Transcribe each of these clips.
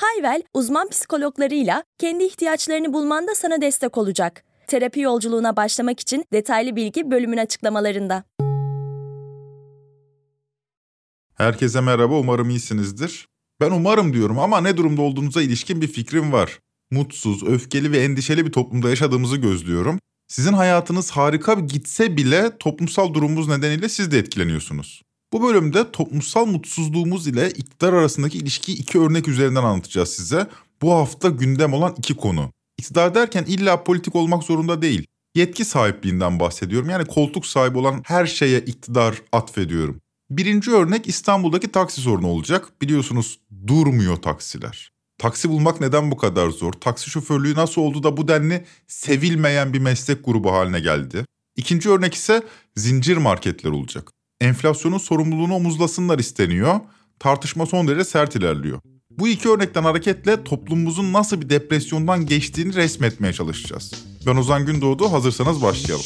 Hayvel, uzman psikologlarıyla kendi ihtiyaçlarını bulmanda sana destek olacak. Terapi yolculuğuna başlamak için detaylı bilgi bölümün açıklamalarında. Herkese merhaba, umarım iyisinizdir. Ben umarım diyorum ama ne durumda olduğunuza ilişkin bir fikrim var. Mutsuz, öfkeli ve endişeli bir toplumda yaşadığımızı gözlüyorum. Sizin hayatınız harika gitse bile toplumsal durumumuz nedeniyle siz de etkileniyorsunuz. Bu bölümde toplumsal mutsuzluğumuz ile iktidar arasındaki ilişkiyi iki örnek üzerinden anlatacağız size. Bu hafta gündem olan iki konu. İktidar derken illa politik olmak zorunda değil. Yetki sahipliğinden bahsediyorum. Yani koltuk sahibi olan her şeye iktidar atfediyorum. Birinci örnek İstanbul'daki taksi sorunu olacak. Biliyorsunuz durmuyor taksiler. Taksi bulmak neden bu kadar zor? Taksi şoförlüğü nasıl oldu da bu denli sevilmeyen bir meslek grubu haline geldi? İkinci örnek ise zincir marketler olacak. Enflasyonun sorumluluğunu omuzlasınlar isteniyor. Tartışma son derece sert ilerliyor. Bu iki örnekten hareketle toplumumuzun nasıl bir depresyondan geçtiğini resmetmeye çalışacağız. Ben Ozan Gündoğdu, hazırsanız başlayalım.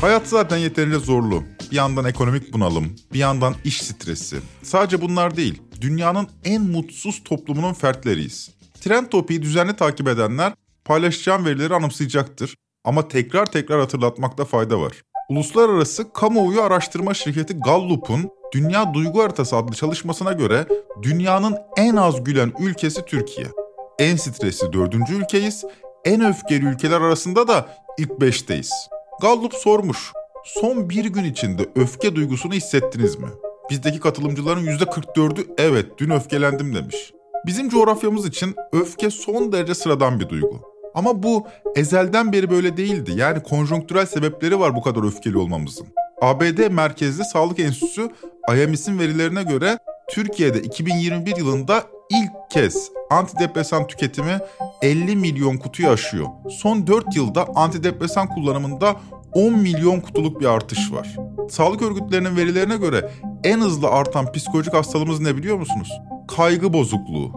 Hayat zaten yeterince zorlu. Bir yandan ekonomik bunalım, bir yandan iş stresi. Sadece bunlar değil, dünyanın en mutsuz toplumunun fertleriyiz. Trend Topi'yi düzenli takip edenler paylaşacağım verileri anımsayacaktır. Ama tekrar tekrar hatırlatmakta fayda var. Uluslararası kamuoyu araştırma şirketi Gallup'un Dünya Duygu Haritası adlı çalışmasına göre dünyanın en az gülen ülkesi Türkiye. En stresli dördüncü ülkeyiz, en öfkeli ülkeler arasında da ilk beşteyiz. Gallup sormuş, son bir gün içinde öfke duygusunu hissettiniz mi? Bizdeki katılımcıların %44'ü evet dün öfkelendim demiş. Bizim coğrafyamız için öfke son derece sıradan bir duygu. Ama bu ezelden beri böyle değildi. Yani konjonktürel sebepleri var bu kadar öfkeli olmamızın. ABD merkezli Sağlık Enstitüsü IMS'in verilerine göre Türkiye'de 2021 yılında ilk kez antidepresan tüketimi 50 milyon kutuyu aşıyor. Son 4 yılda antidepresan kullanımında 10 milyon kutuluk bir artış var. Sağlık örgütlerinin verilerine göre en hızlı artan psikolojik hastalığımız ne biliyor musunuz? Kaygı bozukluğu.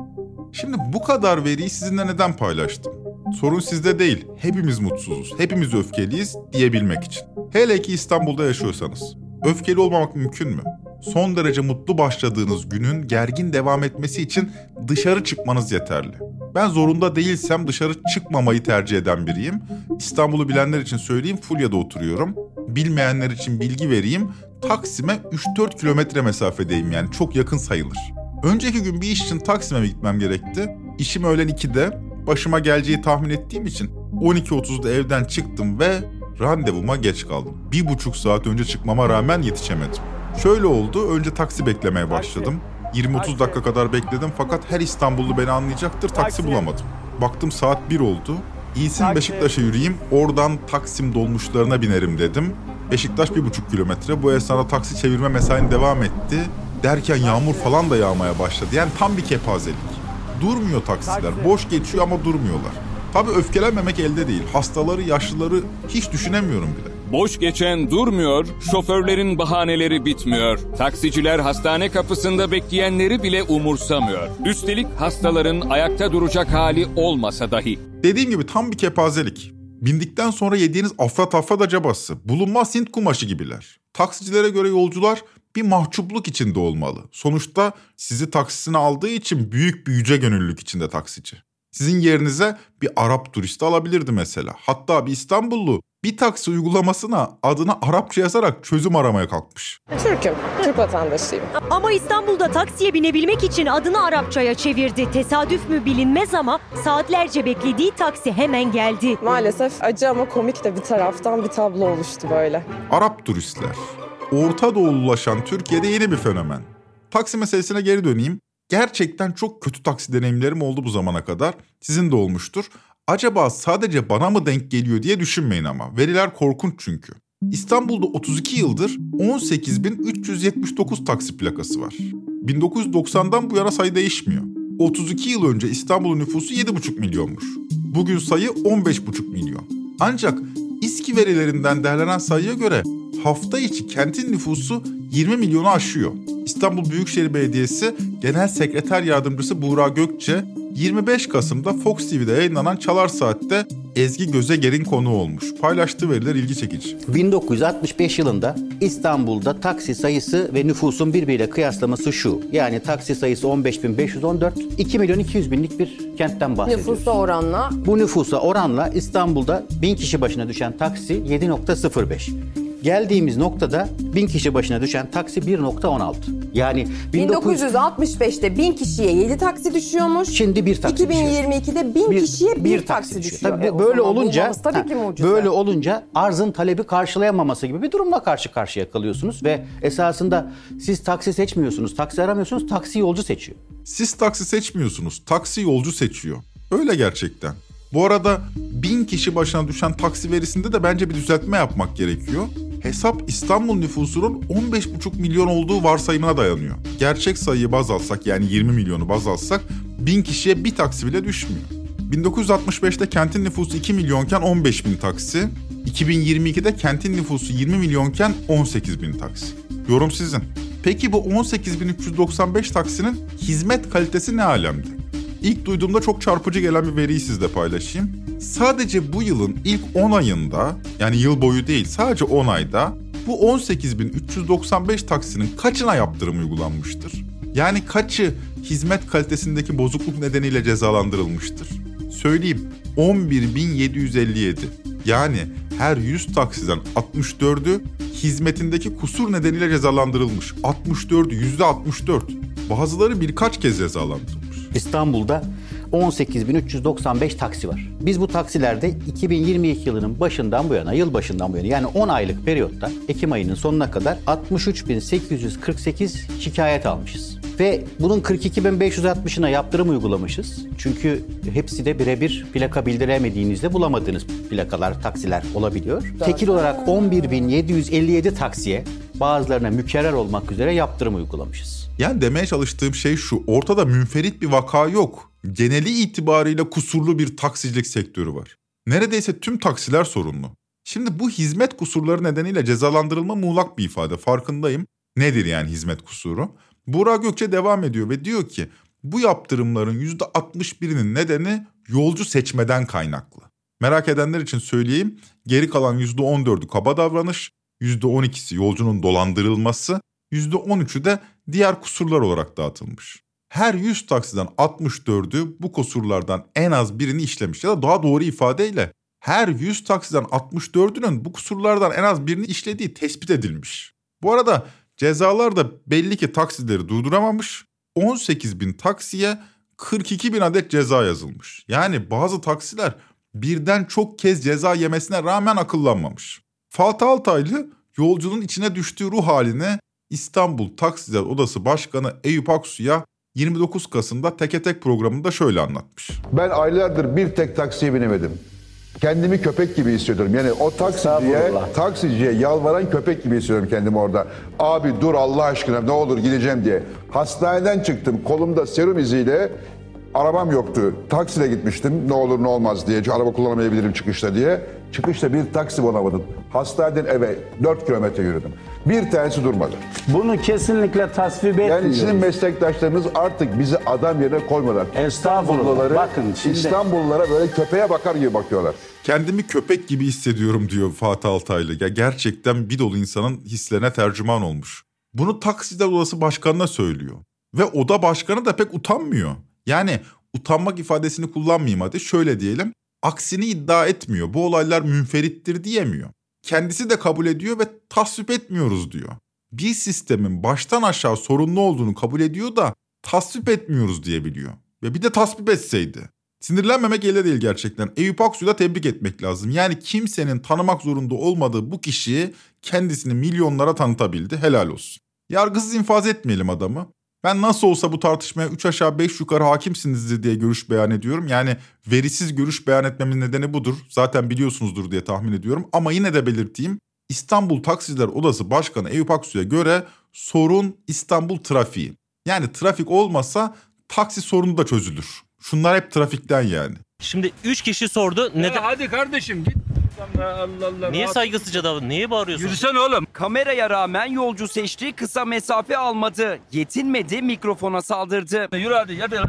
Şimdi bu kadar veriyi sizinle neden paylaştım? Sorun sizde değil, hepimiz mutsuzuz, hepimiz öfkeliyiz diyebilmek için. Hele ki İstanbul'da yaşıyorsanız. Öfkeli olmamak mümkün mü? Son derece mutlu başladığınız günün gergin devam etmesi için dışarı çıkmanız yeterli. Ben zorunda değilsem dışarı çıkmamayı tercih eden biriyim. İstanbul'u bilenler için söyleyeyim Fulya'da oturuyorum. Bilmeyenler için bilgi vereyim. Taksim'e 3-4 kilometre mesafedeyim yani çok yakın sayılır. Önceki gün bir iş için Taksim'e gitmem gerekti. İşim öğlen 2'de. Başıma geleceği tahmin ettiğim için 12.30'da evden çıktım ve randevuma geç kaldım. Bir buçuk saat önce çıkmama rağmen yetişemedim. Şöyle oldu, önce taksi beklemeye başladım. 20-30 dakika kadar bekledim fakat her İstanbullu beni anlayacaktır taksi bulamadım. Baktım saat 1 oldu. İyisin Beşiktaş'a yürüyeyim, oradan Taksim dolmuşlarına binerim dedim. Beşiktaş bir buçuk kilometre. Bu esnada taksi çevirme mesain devam etti. Derken yağmur falan da yağmaya başladı. Yani tam bir kepazelik. Durmuyor taksiler. Boş geçiyor ama durmuyorlar. Tabii öfkelenmemek elde değil. Hastaları, yaşlıları hiç düşünemiyorum bile. Boş geçen durmuyor, şoförlerin bahaneleri bitmiyor. Taksiciler hastane kapısında bekleyenleri bile umursamıyor. Üstelik hastaların ayakta duracak hali olmasa dahi. Dediğim gibi tam bir kepazelik. Bindikten sonra yediğiniz afra tafra da cabası. Bulunmaz Hint kumaşı gibiler. Taksicilere göre yolcular bir mahcupluk içinde olmalı. Sonuçta sizi taksisine aldığı için büyük bir yüce gönüllülük içinde taksici. Sizin yerinize bir Arap turisti alabilirdi mesela. Hatta bir İstanbullu bir taksi uygulamasına adına Arapça yazarak çözüm aramaya kalkmış. Türk'üm, Türk vatandaşıyım. Ama İstanbul'da taksiye binebilmek için adını Arapçaya çevirdi. Tesadüf mü bilinmez ama saatlerce beklediği taksi hemen geldi. Maalesef acı ama komik de bir taraftan bir tablo oluştu böyle. Arap turistler. Orta Doğululaşan Türkiye'de yeni bir fenomen. Taksi meselesine geri döneyim. Gerçekten çok kötü taksi deneyimlerim oldu bu zamana kadar. Sizin de olmuştur. Acaba sadece bana mı denk geliyor diye düşünmeyin ama. Veriler korkunç çünkü. İstanbul'da 32 yıldır 18.379 taksi plakası var. 1990'dan bu yana sayı değişmiyor. 32 yıl önce İstanbul'un nüfusu 7,5 milyonmuş. Bugün sayı 15,5 milyon. Ancak İSKİ verilerinden değerlenen sayıya göre hafta içi kentin nüfusu 20 milyonu aşıyor. İstanbul Büyükşehir Belediyesi Genel Sekreter Yardımcısı Buğra Gökçe 25 Kasım'da Fox TV'de yayınlanan Çalar Saat'te Ezgi Gözeger'in konu olmuş. Paylaştığı veriler ilgi çekici. 1965 yılında İstanbul'da taksi sayısı ve nüfusun birbiriyle kıyaslaması şu. Yani taksi sayısı 15.514, 2 milyon 200 binlik bir kentten bahsediyoruz. Nüfusa oranla Bu nüfusa oranla İstanbul'da 1000 kişi başına düşen taksi 7.05. Geldiğimiz noktada 1000 kişi başına düşen taksi 1.16. Yani 1900 1965'te 1000 kişiye 7 taksi düşüyormuş. Şimdi bir taksi düşüyor. 2022'de 1000 kişiye 1 taksi düşüyor. Tabii E, böyle olunca tabii ha, ki mucize. böyle olunca arzın talebi karşılayamaması gibi bir durumla karşı karşıya kalıyorsunuz ve esasında siz taksi seçmiyorsunuz, taksi aramıyorsunuz, taksi yolcu seçiyor. Siz taksi seçmiyorsunuz, taksi yolcu seçiyor. Öyle gerçekten. Bu arada bin kişi başına düşen taksi verisinde de bence bir düzeltme yapmak gerekiyor. Hesap İstanbul nüfusunun 15,5 milyon olduğu varsayımına dayanıyor. Gerçek sayıyı baz alsak yani 20 milyonu baz alsak bin kişiye bir taksi bile düşmüyor. 1965'te kentin nüfusu 2 milyonken 15 bin taksi, 2022'de kentin nüfusu 20 milyonken 18 bin taksi. Yorum sizin. Peki bu 18.395 taksinin hizmet kalitesi ne alemde? İlk duyduğumda çok çarpıcı gelen bir veriyi sizle paylaşayım. Sadece bu yılın ilk 10 ayında, yani yıl boyu değil sadece 10 ayda bu 18.395 taksinin kaçına yaptırım uygulanmıştır? Yani kaçı hizmet kalitesindeki bozukluk nedeniyle cezalandırılmıştır? Söyleyeyim 11.757. Yani her 100 taksiden 64'ü hizmetindeki kusur nedeniyle cezalandırılmış. 64'ü %64. Bazıları birkaç kez cezalandırılmış. İstanbul'da 18.395 taksi var. Biz bu taksilerde 2022 yılının başından bu yana, yıl başından bu yana yani 10 aylık periyotta Ekim ayının sonuna kadar 63.848 şikayet almışız. Ve bunun 42.560'ına yaptırım uygulamışız. Çünkü hepsi de birebir plaka bildiremediğinizde bulamadığınız plakalar, taksiler olabiliyor. Tekil olarak 11.757 taksiye bazılarına mükerrer olmak üzere yaptırım uygulamışız. Yani demeye çalıştığım şey şu. Ortada münferit bir vaka yok. Geneli itibarıyla kusurlu bir taksicilik sektörü var. Neredeyse tüm taksiler sorunlu. Şimdi bu hizmet kusurları nedeniyle cezalandırılma muğlak bir ifade. Farkındayım. Nedir yani hizmet kusuru? Burak Gökçe devam ediyor ve diyor ki bu yaptırımların %61'inin nedeni yolcu seçmeden kaynaklı. Merak edenler için söyleyeyim. Geri kalan %14'ü kaba davranış, %12'si yolcunun dolandırılması, %13'ü de diğer kusurlar olarak dağıtılmış. Her 100 taksiden 64'ü bu kusurlardan en az birini işlemiş ya da daha doğru ifadeyle her 100 taksiden 64'ünün bu kusurlardan en az birini işlediği tespit edilmiş. Bu arada cezalar da belli ki taksileri durduramamış. 18 bin taksiye 42 bin adet ceza yazılmış. Yani bazı taksiler birden çok kez ceza yemesine rağmen akıllanmamış. Fatih Altaylı yolcunun içine düştüğü ruh haline İstanbul Taksiciler Odası Başkanı Eyüp Aksu'ya 29 Kasım'da Teke Tek programında şöyle anlatmış. Ben aylardır bir tek taksiye binemedim. Kendimi köpek gibi hissediyorum. Yani o taksiciye, taksiciye yalvaran köpek gibi hissediyorum kendimi orada. Abi dur Allah aşkına ne olur gideceğim diye. Hastaneden çıktım kolumda serum iziyle arabam yoktu. Taksiyle gitmiştim ne olur ne olmaz diye. Araba kullanamayabilirim çıkışta diye. Çıkışta bir taksi bulamadım. Hastaneden eve 4 kilometre yürüdüm. Bir tanesi durmadı. Bunu kesinlikle tasvip etmiyoruz. Yani sizin meslektaşlarınız artık bizi adam yerine koymadılar. Estağfurullah. İstanbulluları, Bakın şimdi- İstanbullulara böyle köpeğe bakar gibi bakıyorlar. Kendimi köpek gibi hissediyorum diyor Fatih Altaylı. Ya gerçekten bir dolu insanın hislerine tercüman olmuş. Bunu Taksiler Odası Başkanı'na söylüyor. Ve oda başkanı da pek utanmıyor. Yani utanmak ifadesini kullanmayayım hadi şöyle diyelim. Aksini iddia etmiyor. Bu olaylar münferittir diyemiyor. Kendisi de kabul ediyor ve tasvip etmiyoruz diyor. Bir sistemin baştan aşağı sorunlu olduğunu kabul ediyor da tasvip etmiyoruz diyebiliyor. Ve bir de tasvip etseydi. Sinirlenmemek elde değil gerçekten. Eyüp Aksu'yu da tebrik etmek lazım. Yani kimsenin tanımak zorunda olmadığı bu kişiyi kendisini milyonlara tanıtabildi. Helal olsun. Yargısız infaz etmeyelim adamı. Ben nasıl olsa bu tartışmaya 3 aşağı 5 yukarı hakimsinizdir diye görüş beyan ediyorum. Yani verisiz görüş beyan etmemin nedeni budur. Zaten biliyorsunuzdur diye tahmin ediyorum. Ama yine de belirteyim. İstanbul Taksiciler Odası Başkanı Eyüp Aksu'ya göre sorun İstanbul trafiği. Yani trafik olmasa taksi sorunu da çözülür. Şunlar hep trafikten yani. Şimdi 3 kişi sordu. Neden? hadi kardeşim git. Allah Allah. Niye saygısızca davranıyorsun? Niye bağırıyorsun? Yürüsene oğlum. Kameraya rağmen yolcu seçti, kısa mesafe almadı. Yetinmedi, mikrofona saldırdı. Yürü hadi hadi.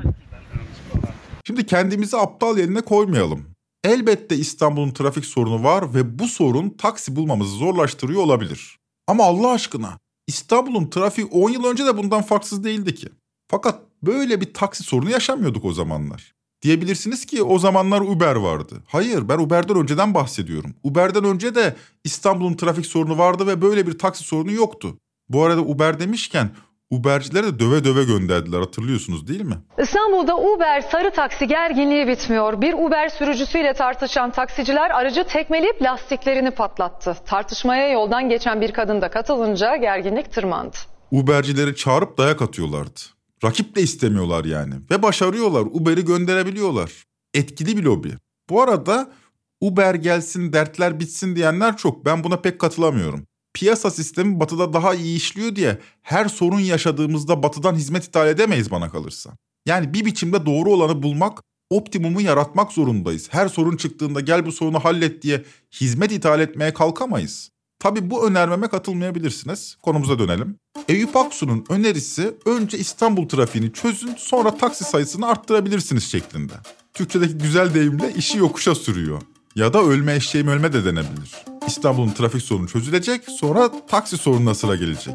Şimdi kendimizi aptal yerine koymayalım. Elbette İstanbul'un trafik sorunu var ve bu sorun taksi bulmamızı zorlaştırıyor olabilir. Ama Allah aşkına İstanbul'un trafiği 10 yıl önce de bundan farksız değildi ki. Fakat böyle bir taksi sorunu yaşamıyorduk o zamanlar. Diyebilirsiniz ki o zamanlar Uber vardı. Hayır ben Uber'den önceden bahsediyorum. Uber'den önce de İstanbul'un trafik sorunu vardı ve böyle bir taksi sorunu yoktu. Bu arada Uber demişken Ubercileri de döve döve gönderdiler hatırlıyorsunuz değil mi? İstanbul'da Uber sarı taksi gerginliği bitmiyor. Bir Uber sürücüsüyle tartışan taksiciler aracı tekmeleyip lastiklerini patlattı. Tartışmaya yoldan geçen bir kadın da katılınca gerginlik tırmandı. Ubercileri çağırıp dayak atıyorlardı. Rakip de istemiyorlar yani. Ve başarıyorlar. Uber'i gönderebiliyorlar. Etkili bir lobi. Bu arada Uber gelsin dertler bitsin diyenler çok. Ben buna pek katılamıyorum. Piyasa sistemi batıda daha iyi işliyor diye her sorun yaşadığımızda batıdan hizmet ithal edemeyiz bana kalırsa. Yani bir biçimde doğru olanı bulmak, optimumu yaratmak zorundayız. Her sorun çıktığında gel bu sorunu hallet diye hizmet ithal etmeye kalkamayız. Tabi bu önermeme katılmayabilirsiniz. Konumuza dönelim. Eyüp Aksu'nun önerisi önce İstanbul trafiğini çözün sonra taksi sayısını arttırabilirsiniz şeklinde. Türkçedeki güzel deyimle işi yokuşa sürüyor. Ya da ölme eşeğim ölme de denebilir. İstanbul'un trafik sorunu çözülecek sonra taksi sorununa sıra gelecek.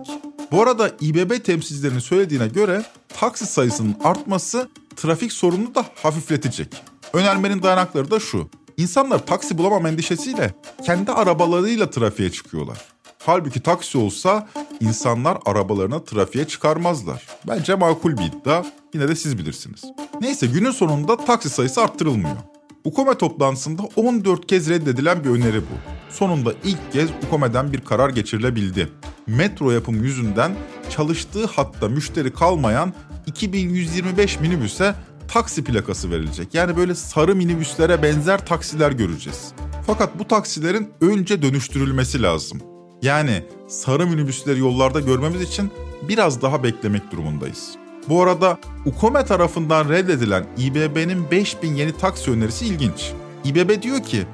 Bu arada İBB temsilcilerinin söylediğine göre taksi sayısının artması trafik sorununu da hafifletecek. Önermenin dayanakları da şu. İnsanlar taksi bulamam endişesiyle kendi arabalarıyla trafiğe çıkıyorlar. Halbuki taksi olsa insanlar arabalarına trafiğe çıkarmazlar. Bence makul bir iddia. Yine de siz bilirsiniz. Neyse günün sonunda taksi sayısı arttırılmıyor. UKOME toplantısında 14 kez reddedilen bir öneri bu. Sonunda ilk kez UKOME'den bir karar geçirilebildi. Metro yapım yüzünden çalıştığı hatta müşteri kalmayan 2125 minibüse taksi plakası verilecek. Yani böyle sarı minibüslere benzer taksiler göreceğiz. Fakat bu taksilerin önce dönüştürülmesi lazım. Yani sarı minibüsleri yollarda görmemiz için biraz daha beklemek durumundayız. Bu arada UKOME tarafından reddedilen İBB'nin 5000 yeni taksi önerisi ilginç. İBB diyor ki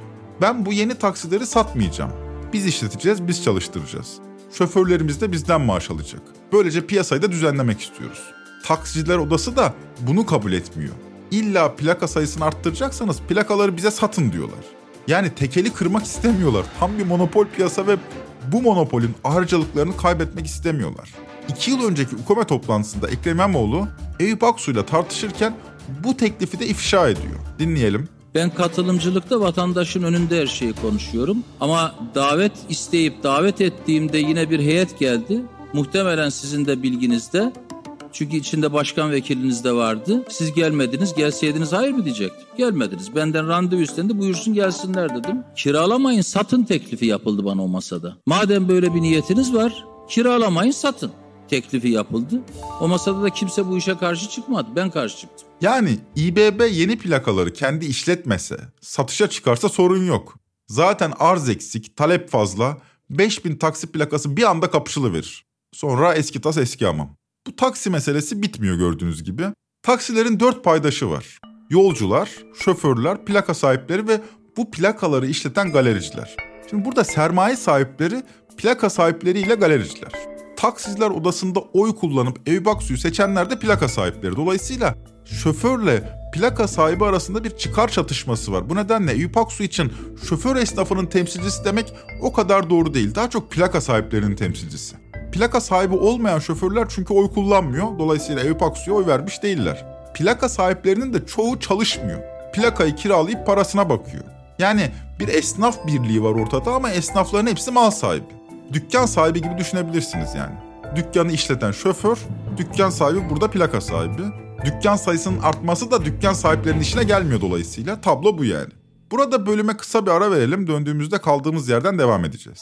ben bu yeni taksileri satmayacağım. Biz işleteceğiz, biz çalıştıracağız. Şoförlerimiz de bizden maaş alacak. Böylece piyasayı da düzenlemek istiyoruz. Taksiciler odası da bunu kabul etmiyor. İlla plaka sayısını arttıracaksanız plakaları bize satın diyorlar. Yani tekeli kırmak istemiyorlar. Tam bir monopol piyasa ve bu monopolün harcalıklarını kaybetmek istemiyorlar. İki yıl önceki UKOME toplantısında Ekrem İmamoğlu Eyüp Aksu'yla tartışırken bu teklifi de ifşa ediyor. Dinleyelim. Ben katılımcılıkta vatandaşın önünde her şeyi konuşuyorum. Ama davet isteyip davet ettiğimde yine bir heyet geldi. Muhtemelen sizin de bilginizde. Çünkü içinde başkan vekiliniz de vardı. Siz gelmediniz, gelseydiniz hayır mı diyecektim. Gelmediniz. Benden randevu istendi, buyursun gelsinler dedim. Kiralamayın, satın teklifi yapıldı bana o masada. Madem böyle bir niyetiniz var, kiralamayın, satın teklifi yapıldı. O masada da kimse bu işe karşı çıkmadı. Ben karşı çıktım. Yani İBB yeni plakaları kendi işletmese, satışa çıkarsa sorun yok. Zaten arz eksik, talep fazla, 5000 taksi plakası bir anda kapışılıverir. Sonra eski tas eski hamam. Bu taksi meselesi bitmiyor gördüğünüz gibi. Taksilerin dört paydaşı var. Yolcular, şoförler, plaka sahipleri ve bu plakaları işleten galericiler. Şimdi burada sermaye sahipleri plaka sahipleriyle galericiler. Taksiciler odasında oy kullanıp Eyüp Aksu'yu seçenler de plaka sahipleri. Dolayısıyla şoförle plaka sahibi arasında bir çıkar çatışması var. Bu nedenle Eyüp Aksu için şoför esnafının temsilcisi demek o kadar doğru değil. Daha çok plaka sahiplerinin temsilcisi. Plaka sahibi olmayan şoförler çünkü oy kullanmıyor. Dolayısıyla Eyüp Aksu'ya oy vermiş değiller. Plaka sahiplerinin de çoğu çalışmıyor. Plakayı kiralayıp parasına bakıyor. Yani bir esnaf birliği var ortada ama esnafların hepsi mal sahibi. Dükkan sahibi gibi düşünebilirsiniz yani. Dükkanı işleten şoför, dükkan sahibi burada plaka sahibi. Dükkan sayısının artması da dükkan sahiplerinin işine gelmiyor dolayısıyla. Tablo bu yani. Burada bölüme kısa bir ara verelim. Döndüğümüzde kaldığımız yerden devam edeceğiz.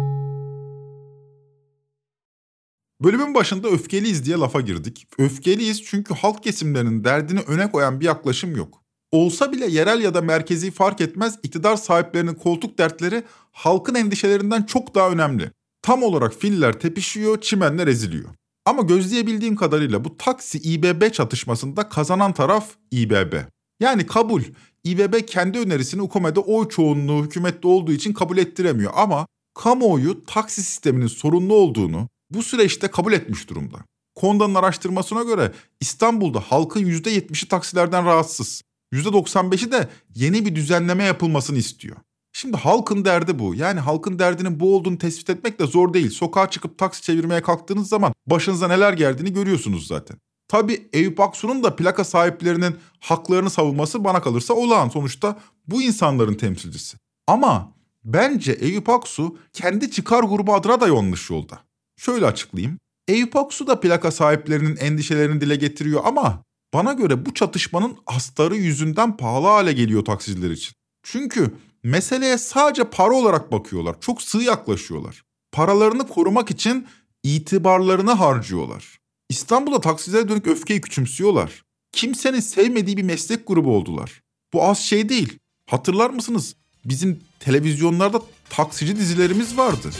Bölümün başında öfkeliyiz diye lafa girdik. Öfkeliyiz çünkü halk kesimlerinin derdini öne koyan bir yaklaşım yok. Olsa bile yerel ya da merkezi fark etmez iktidar sahiplerinin koltuk dertleri halkın endişelerinden çok daha önemli. Tam olarak filler tepişiyor, çimenler eziliyor. Ama gözleyebildiğim kadarıyla bu taksi İBB çatışmasında kazanan taraf İBB. Yani kabul. İBB kendi önerisini UKOME'de oy çoğunluğu hükümette olduğu için kabul ettiremiyor ama kamuoyu taksi sisteminin sorunlu olduğunu bu süreçte kabul etmiş durumda. Konda'nın araştırmasına göre İstanbul'da halkın %70'i taksilerden rahatsız. %95'i de yeni bir düzenleme yapılmasını istiyor. Şimdi halkın derdi bu. Yani halkın derdinin bu olduğunu tespit etmek de zor değil. Sokağa çıkıp taksi çevirmeye kalktığınız zaman başınıza neler geldiğini görüyorsunuz zaten. Tabi Eyüp Aksu'nun da plaka sahiplerinin haklarını savunması bana kalırsa olağan. Sonuçta bu insanların temsilcisi. Ama bence Eyüp Aksu kendi çıkar grubu adına da yanlış yolda. Şöyle açıklayayım. Eyüp Aksu da plaka sahiplerinin endişelerini dile getiriyor ama bana göre bu çatışmanın astarı yüzünden pahalı hale geliyor taksiciler için. Çünkü meseleye sadece para olarak bakıyorlar. Çok sığ yaklaşıyorlar. Paralarını korumak için itibarlarını harcıyorlar. İstanbul'da taksicilere dönük öfkeyi küçümsüyorlar. Kimsenin sevmediği bir meslek grubu oldular. Bu az şey değil. Hatırlar mısınız? Bizim televizyonlarda taksici dizilerimiz vardı.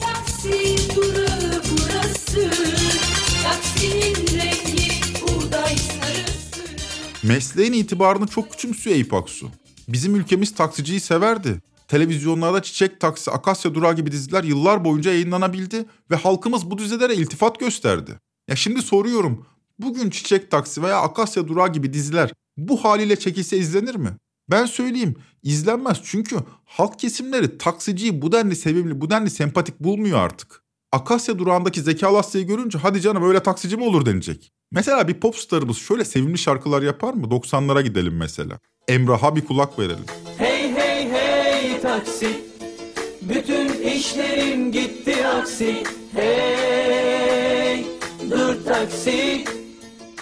Taksi Mesleğin itibarını çok küçümsüyor Eyüp. Bizim ülkemiz taksiciyi severdi. Televizyonlarda Çiçek Taksi, Akasya Durağı gibi diziler yıllar boyunca yayınlanabildi ve halkımız bu dizilere iltifat gösterdi. Ya şimdi soruyorum, bugün Çiçek Taksi veya Akasya Durağı gibi diziler bu haliyle çekilse izlenir mi? Ben söyleyeyim izlenmez çünkü halk kesimleri taksiciyi bu denli sevimli, bu denli sempatik bulmuyor artık. Akasya durağındaki Zeki Alasya'yı görünce hadi canım öyle taksici mi olur denecek. Mesela bir popstarımız şöyle sevimli şarkılar yapar mı? 90'lara gidelim mesela. Emrah'a bir kulak verelim. Hey hey hey taksi Bütün işlerim gitti aksi Hey dur taksi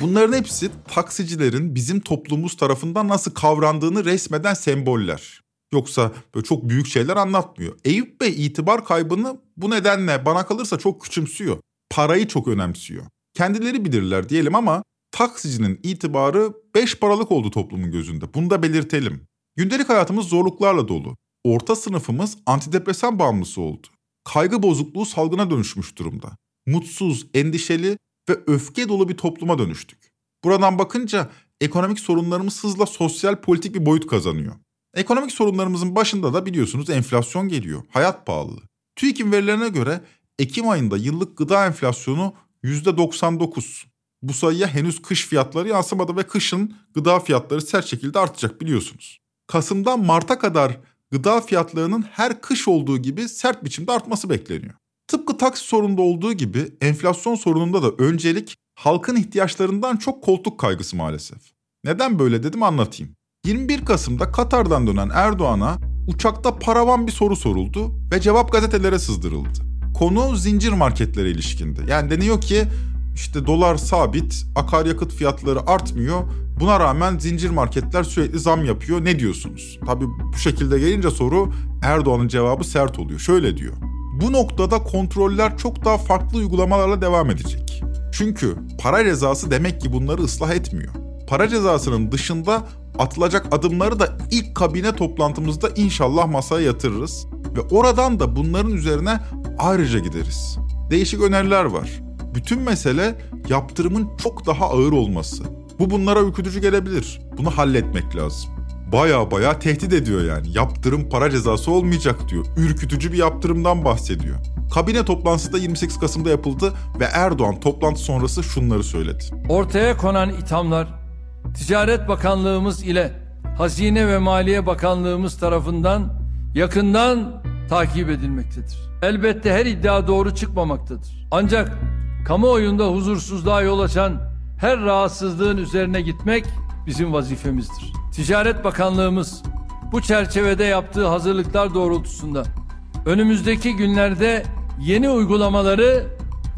Bunların hepsi taksicilerin bizim toplumumuz tarafından nasıl kavrandığını resmeden semboller. Yoksa böyle çok büyük şeyler anlatmıyor. Eyüp Bey itibar kaybını bu nedenle bana kalırsa çok küçümsüyor. Parayı çok önemsiyor. Kendileri bilirler diyelim ama taksicinin itibarı beş paralık oldu toplumun gözünde. Bunu da belirtelim. Gündelik hayatımız zorluklarla dolu. Orta sınıfımız antidepresan bağımlısı oldu. Kaygı bozukluğu salgına dönüşmüş durumda. Mutsuz, endişeli ve öfke dolu bir topluma dönüştük. Buradan bakınca ekonomik sorunlarımız hızla sosyal politik bir boyut kazanıyor. Ekonomik sorunlarımızın başında da biliyorsunuz enflasyon geliyor. Hayat pahalılığı. TÜİK'in verilerine göre Ekim ayında yıllık gıda enflasyonu %99. Bu sayıya henüz kış fiyatları yansımadı ve kışın gıda fiyatları sert şekilde artacak biliyorsunuz. Kasım'dan Mart'a kadar gıda fiyatlarının her kış olduğu gibi sert biçimde artması bekleniyor. Tıpkı taksi sorununda olduğu gibi enflasyon sorununda da öncelik halkın ihtiyaçlarından çok koltuk kaygısı maalesef. Neden böyle dedim anlatayım. 21 Kasım'da Katar'dan dönen Erdoğan'a uçakta paravan bir soru soruldu ve cevap gazetelere sızdırıldı. Konu zincir marketlere ilişkindi. Yani deniyor ki işte dolar sabit, akaryakıt fiyatları artmıyor. Buna rağmen zincir marketler sürekli zam yapıyor. Ne diyorsunuz? Tabii bu şekilde gelince soru Erdoğan'ın cevabı sert oluyor. Şöyle diyor. Bu noktada kontroller çok daha farklı uygulamalarla devam edecek. Çünkü para cezası demek ki bunları ıslah etmiyor. Para cezasının dışında atılacak adımları da ilk kabine toplantımızda inşallah masaya yatırırız ve oradan da bunların üzerine ayrıca gideriz. Değişik öneriler var. Bütün mesele yaptırımın çok daha ağır olması. Bu bunlara ürkütücü gelebilir. Bunu halletmek lazım. Baya baya tehdit ediyor yani. Yaptırım para cezası olmayacak diyor. Ürkütücü bir yaptırımdan bahsediyor. Kabine toplantısı da 28 Kasım'da yapıldı ve Erdoğan toplantı sonrası şunları söyledi. Ortaya konan ithamlar Ticaret Bakanlığımız ile Hazine ve Maliye Bakanlığımız tarafından yakından takip edilmektedir. Elbette her iddia doğru çıkmamaktadır. Ancak kamuoyunda huzursuzluğa yol açan her rahatsızlığın üzerine gitmek bizim vazifemizdir. Ticaret Bakanlığımız bu çerçevede yaptığı hazırlıklar doğrultusunda önümüzdeki günlerde yeni uygulamaları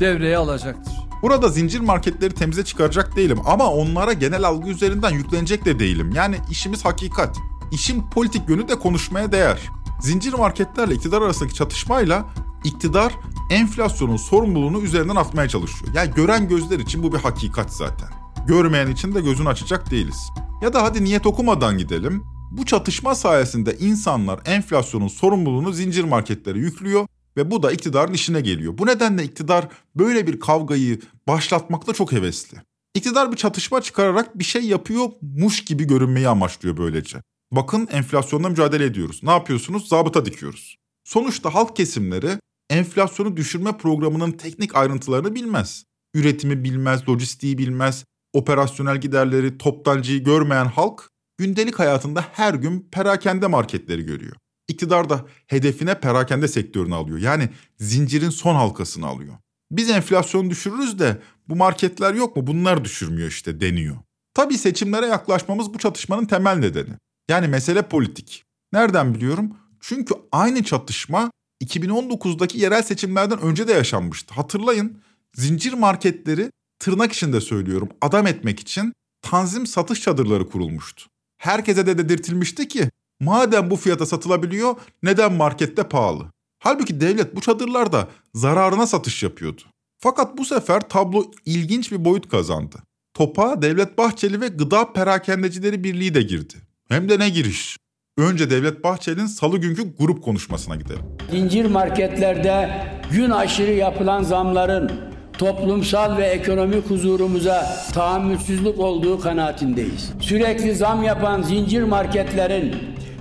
devreye alacaktır. Burada zincir marketleri temize çıkaracak değilim ama onlara genel algı üzerinden yüklenecek de değilim. Yani işimiz hakikat. İşin politik yönü de konuşmaya değer. Zincir marketlerle iktidar arasındaki çatışmayla iktidar enflasyonun sorumluluğunu üzerinden atmaya çalışıyor. Yani gören gözler için bu bir hakikat zaten. Görmeyen için de gözünü açacak değiliz. Ya da hadi niyet okumadan gidelim. Bu çatışma sayesinde insanlar enflasyonun sorumluluğunu zincir marketlere yüklüyor ve bu da iktidarın işine geliyor. Bu nedenle iktidar böyle bir kavgayı başlatmakta çok hevesli. İktidar bir çatışma çıkararak bir şey yapıyormuş gibi görünmeyi amaçlıyor böylece. Bakın enflasyonla mücadele ediyoruz. Ne yapıyorsunuz? Zabıta dikiyoruz. Sonuçta halk kesimleri enflasyonu düşürme programının teknik ayrıntılarını bilmez. Üretimi bilmez, lojistiği bilmez, operasyonel giderleri, toptancıyı görmeyen halk gündelik hayatında her gün perakende marketleri görüyor. İktidar da hedefine perakende sektörünü alıyor. Yani zincirin son halkasını alıyor. Biz enflasyonu düşürürüz de bu marketler yok mu bunlar düşürmüyor işte deniyor. Tabii seçimlere yaklaşmamız bu çatışmanın temel nedeni. Yani mesele politik. Nereden biliyorum? Çünkü aynı çatışma 2019'daki yerel seçimlerden önce de yaşanmıştı. Hatırlayın zincir marketleri tırnak içinde söylüyorum adam etmek için tanzim satış çadırları kurulmuştu. Herkese de dedirtilmişti ki madem bu fiyata satılabiliyor neden markette pahalı? Halbuki devlet bu çadırlarda zararına satış yapıyordu. Fakat bu sefer tablo ilginç bir boyut kazandı. Topa Devlet Bahçeli ve Gıda Perakendecileri Birliği de girdi. Hem de ne giriş. Önce Devlet Bahçeli'nin salı günkü grup konuşmasına gidelim. Zincir marketlerde gün aşırı yapılan zamların toplumsal ve ekonomik huzurumuza tahammülsüzlük olduğu kanaatindeyiz. Sürekli zam yapan zincir marketlerin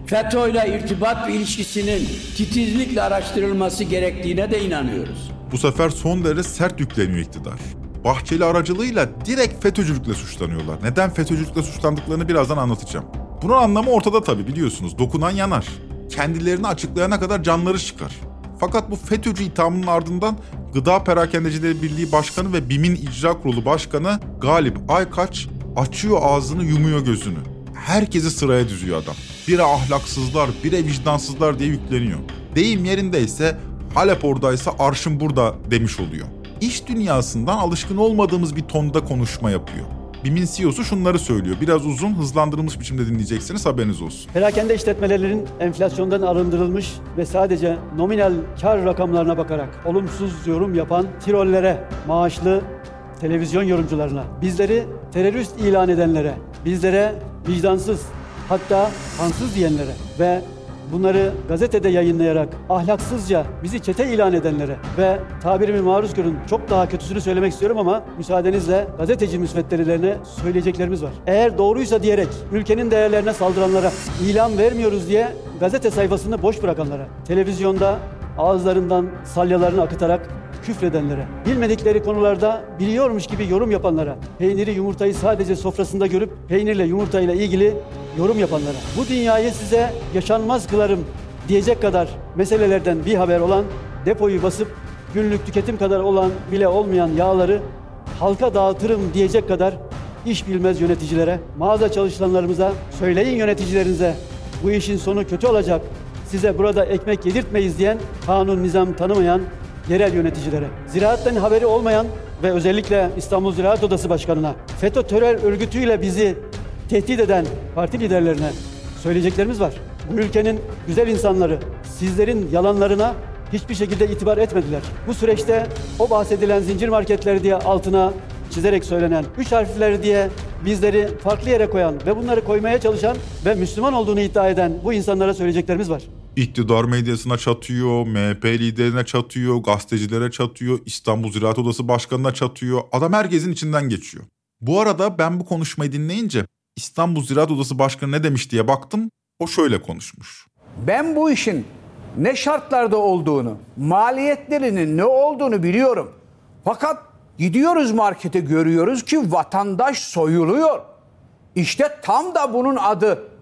FETÖ ile irtibat ilişkisinin titizlikle araştırılması gerektiğine de inanıyoruz. Bu sefer son derece sert yükleniyor iktidar. Bahçeli aracılığıyla direkt FETÖ'cülükle suçlanıyorlar. Neden FETÖ'cülükle suçlandıklarını birazdan anlatacağım. Bunun anlamı ortada tabii biliyorsunuz. Dokunan yanar. Kendilerini açıklayana kadar canları çıkar. Fakat bu FETÖ'cü ithamının ardından Gıda Perakendecileri Birliği Başkanı ve BİM'in İcra Kurulu Başkanı Galip Aykaç açıyor ağzını yumuyor gözünü. Herkesi sıraya düzüyor adam. Bire ahlaksızlar, bire vicdansızlar diye yükleniyor. Deyim yerindeyse Halep oradaysa arşın burada demiş oluyor. İş dünyasından alışkın olmadığımız bir tonda konuşma yapıyor. BİM'in CEO'su şunları söylüyor. Biraz uzun, hızlandırılmış biçimde dinleyeceksiniz haberiniz olsun. Perakende işletmelerinin enflasyondan arındırılmış ve sadece nominal kar rakamlarına bakarak olumsuz yorum yapan tirollere, maaşlı televizyon yorumcularına, bizleri terörist ilan edenlere, bizlere vicdansız hatta kansız diyenlere ve bunları gazetede yayınlayarak ahlaksızca bizi çete ilan edenlere ve tabirimi maruz görün çok daha kötüsünü söylemek istiyorum ama müsaadenizle gazeteci müsvedderilerine söyleyeceklerimiz var. Eğer doğruysa diyerek ülkenin değerlerine saldıranlara, ilan vermiyoruz diye gazete sayfasını boş bırakanlara, televizyonda ağızlarından salyalarını akıtarak küfredenlere, bilmedikleri konularda biliyormuş gibi yorum yapanlara, peyniri yumurtayı sadece sofrasında görüp peynirle yumurtayla ilgili yorum yapanlara, bu dünyayı size yaşanmaz kılarım diyecek kadar meselelerden bir haber olan, depoyu basıp günlük tüketim kadar olan bile olmayan yağları halka dağıtırım diyecek kadar iş bilmez yöneticilere, mağaza çalışanlarımıza, söyleyin yöneticilerinize bu işin sonu kötü olacak, size burada ekmek yedirtmeyiz diyen, kanun nizam tanımayan yerel yöneticilere, ziraatten haberi olmayan ve özellikle İstanbul Ziraat Odası Başkanı'na, FETÖ terör örgütüyle bizi tehdit eden parti liderlerine söyleyeceklerimiz var. Bu ülkenin güzel insanları sizlerin yalanlarına hiçbir şekilde itibar etmediler. Bu süreçte o bahsedilen zincir marketleri diye altına çizerek söylenen, üç harfleri diye bizleri farklı yere koyan ve bunları koymaya çalışan ve Müslüman olduğunu iddia eden bu insanlara söyleyeceklerimiz var. İktidar medyasına çatıyor, MHP liderine çatıyor, gazetecilere çatıyor, İstanbul Ziraat Odası Başkanı'na çatıyor. Adam herkesin içinden geçiyor. Bu arada ben bu konuşmayı dinleyince İstanbul Ziraat Odası Başkanı ne demiş diye baktım. O şöyle konuşmuş. Ben bu işin ne şartlarda olduğunu, maliyetlerinin ne olduğunu biliyorum. Fakat gidiyoruz markete görüyoruz ki vatandaş soyuluyor. İşte tam da bunun adı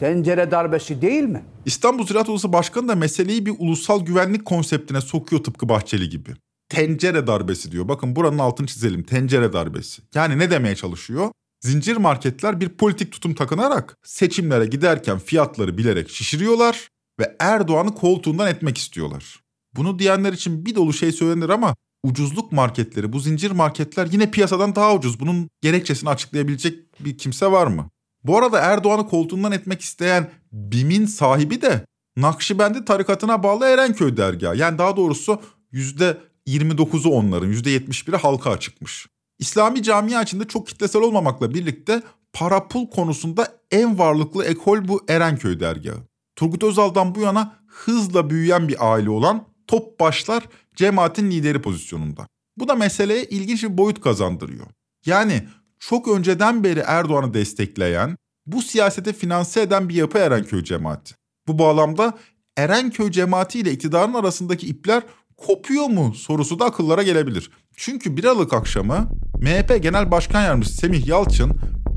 tencere darbesi değil mi? İstanbul Ziraat Odası Başkanı da meseleyi bir ulusal güvenlik konseptine sokuyor tıpkı Bahçeli gibi. Tencere darbesi diyor. Bakın buranın altını çizelim. Tencere darbesi. Yani ne demeye çalışıyor? Zincir marketler bir politik tutum takınarak seçimlere giderken fiyatları bilerek şişiriyorlar ve Erdoğan'ı koltuğundan etmek istiyorlar. Bunu diyenler için bir dolu şey söylenir ama ucuzluk marketleri, bu zincir marketler yine piyasadan daha ucuz. Bunun gerekçesini açıklayabilecek bir kimse var mı? Bu arada Erdoğan'ı koltuğundan etmek isteyen BİM'in sahibi de Nakşibendi tarikatına bağlı Erenköy dergahı. Yani daha doğrusu %29'u onların, %71'i halka açıkmış. İslami camia içinde çok kitlesel olmamakla birlikte para pul konusunda en varlıklı ekol bu Erenköy dergahı. Turgut Özal'dan bu yana hızla büyüyen bir aile olan top başlar cemaatin lideri pozisyonunda. Bu da meseleye ilginç bir boyut kazandırıyor. Yani çok önceden beri Erdoğan'ı destekleyen, bu siyasete finanse eden bir yapı Erenköy cemaati. Bu bağlamda Erenköy cemaati ile iktidarın arasındaki ipler kopuyor mu sorusu da akıllara gelebilir. Çünkü bir Aralık akşamı MHP Genel Başkan Yardımcısı Semih Yalçın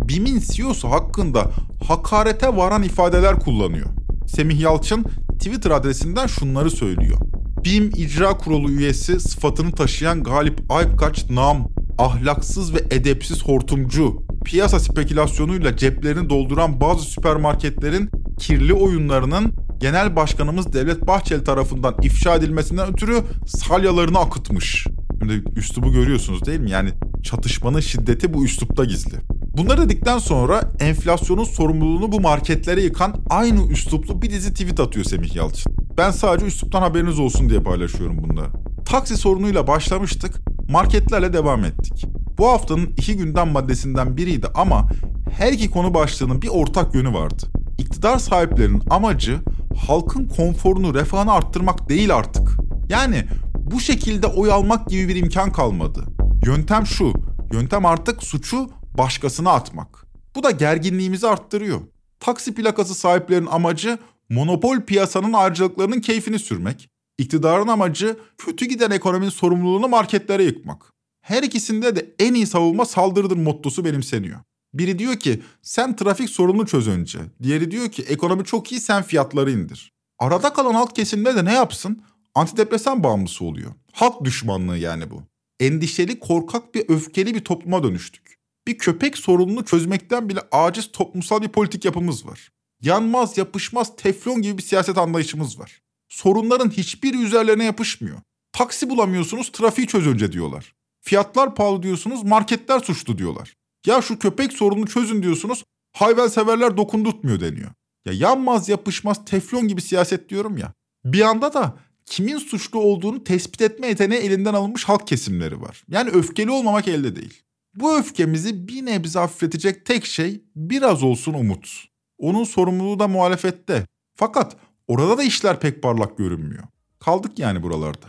BİM'in CEO'su hakkında hakarete varan ifadeler kullanıyor. Semih Yalçın Twitter adresinden şunları söylüyor. BİM İcra Kurulu üyesi sıfatını taşıyan Galip Aykaç nam, ahlaksız ve edepsiz hortumcu, piyasa spekülasyonuyla ceplerini dolduran bazı süpermarketlerin kirli oyunlarının Genel Başkanımız Devlet Bahçeli tarafından ifşa edilmesinden ötürü salyalarını akıtmış. Şimdi üslubu görüyorsunuz değil mi? Yani çatışmanın şiddeti bu üslupta gizli. Bunları dedikten sonra enflasyonun sorumluluğunu bu marketlere yıkan aynı üsluplu bir dizi tweet atıyor Semih Yalçın. Ben sadece üsluptan haberiniz olsun diye paylaşıyorum bunları. Taksi sorunuyla başlamıştık, marketlerle devam ettik. Bu haftanın iki gündem maddesinden biriydi ama her iki konu başlığının bir ortak yönü vardı. İktidar sahiplerinin amacı halkın konforunu, refahını arttırmak değil artık. Yani bu şekilde oy almak gibi bir imkan kalmadı. Yöntem şu, yöntem artık suçu başkasına atmak. Bu da gerginliğimizi arttırıyor. Taksi plakası sahiplerinin amacı monopol piyasanın ayrıcalıklarının keyfini sürmek. İktidarın amacı kötü giden ekonominin sorumluluğunu marketlere yıkmak. Her ikisinde de en iyi savunma saldırıdır mottosu benimseniyor. Biri diyor ki sen trafik sorununu çöz önce. Diğeri diyor ki ekonomi çok iyi sen fiyatları indir. Arada kalan halk kesimde de ne yapsın? Antidepresan bağımlısı oluyor. Halk düşmanlığı yani bu. Endişeli, korkak bir öfkeli bir topluma dönüştük. Bir köpek sorununu çözmekten bile aciz toplumsal bir politik yapımız var. Yanmaz, yapışmaz, teflon gibi bir siyaset anlayışımız var. Sorunların hiçbiri üzerlerine yapışmıyor. Taksi bulamıyorsunuz, trafiği çöz önce diyorlar. Fiyatlar pahalı diyorsunuz, marketler suçlu diyorlar. Ya şu köpek sorununu çözün diyorsunuz, hayvanseverler dokundurtmuyor deniyor. Ya yanmaz, yapışmaz, teflon gibi siyaset diyorum ya. Bir anda da kimin suçlu olduğunu tespit etme yeteneği elinden alınmış halk kesimleri var. Yani öfkeli olmamak elde değil. Bu öfkemizi bir nebze hafifletecek tek şey biraz olsun umut. Onun sorumluluğu da muhalefette. Fakat orada da işler pek parlak görünmüyor. Kaldık yani buralarda.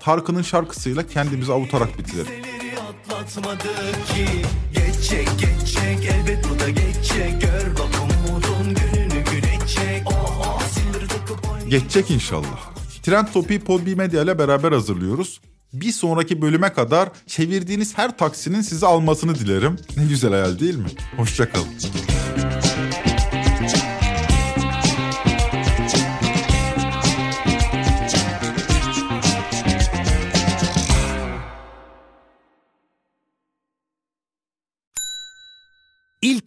Tarkan'ın şarkısıyla kendimizi avutarak bitirelim. Geçecek geçecek elbet bu da geçecek Gör bak umudun gününü güneşecek Oh oh Geçecek inşallah. Trend Topi'yi Podbi Medya ile beraber hazırlıyoruz. Bir sonraki bölüme kadar çevirdiğiniz her taksinin sizi almasını dilerim. Ne güzel hayal değil mi? Hoşçakalın.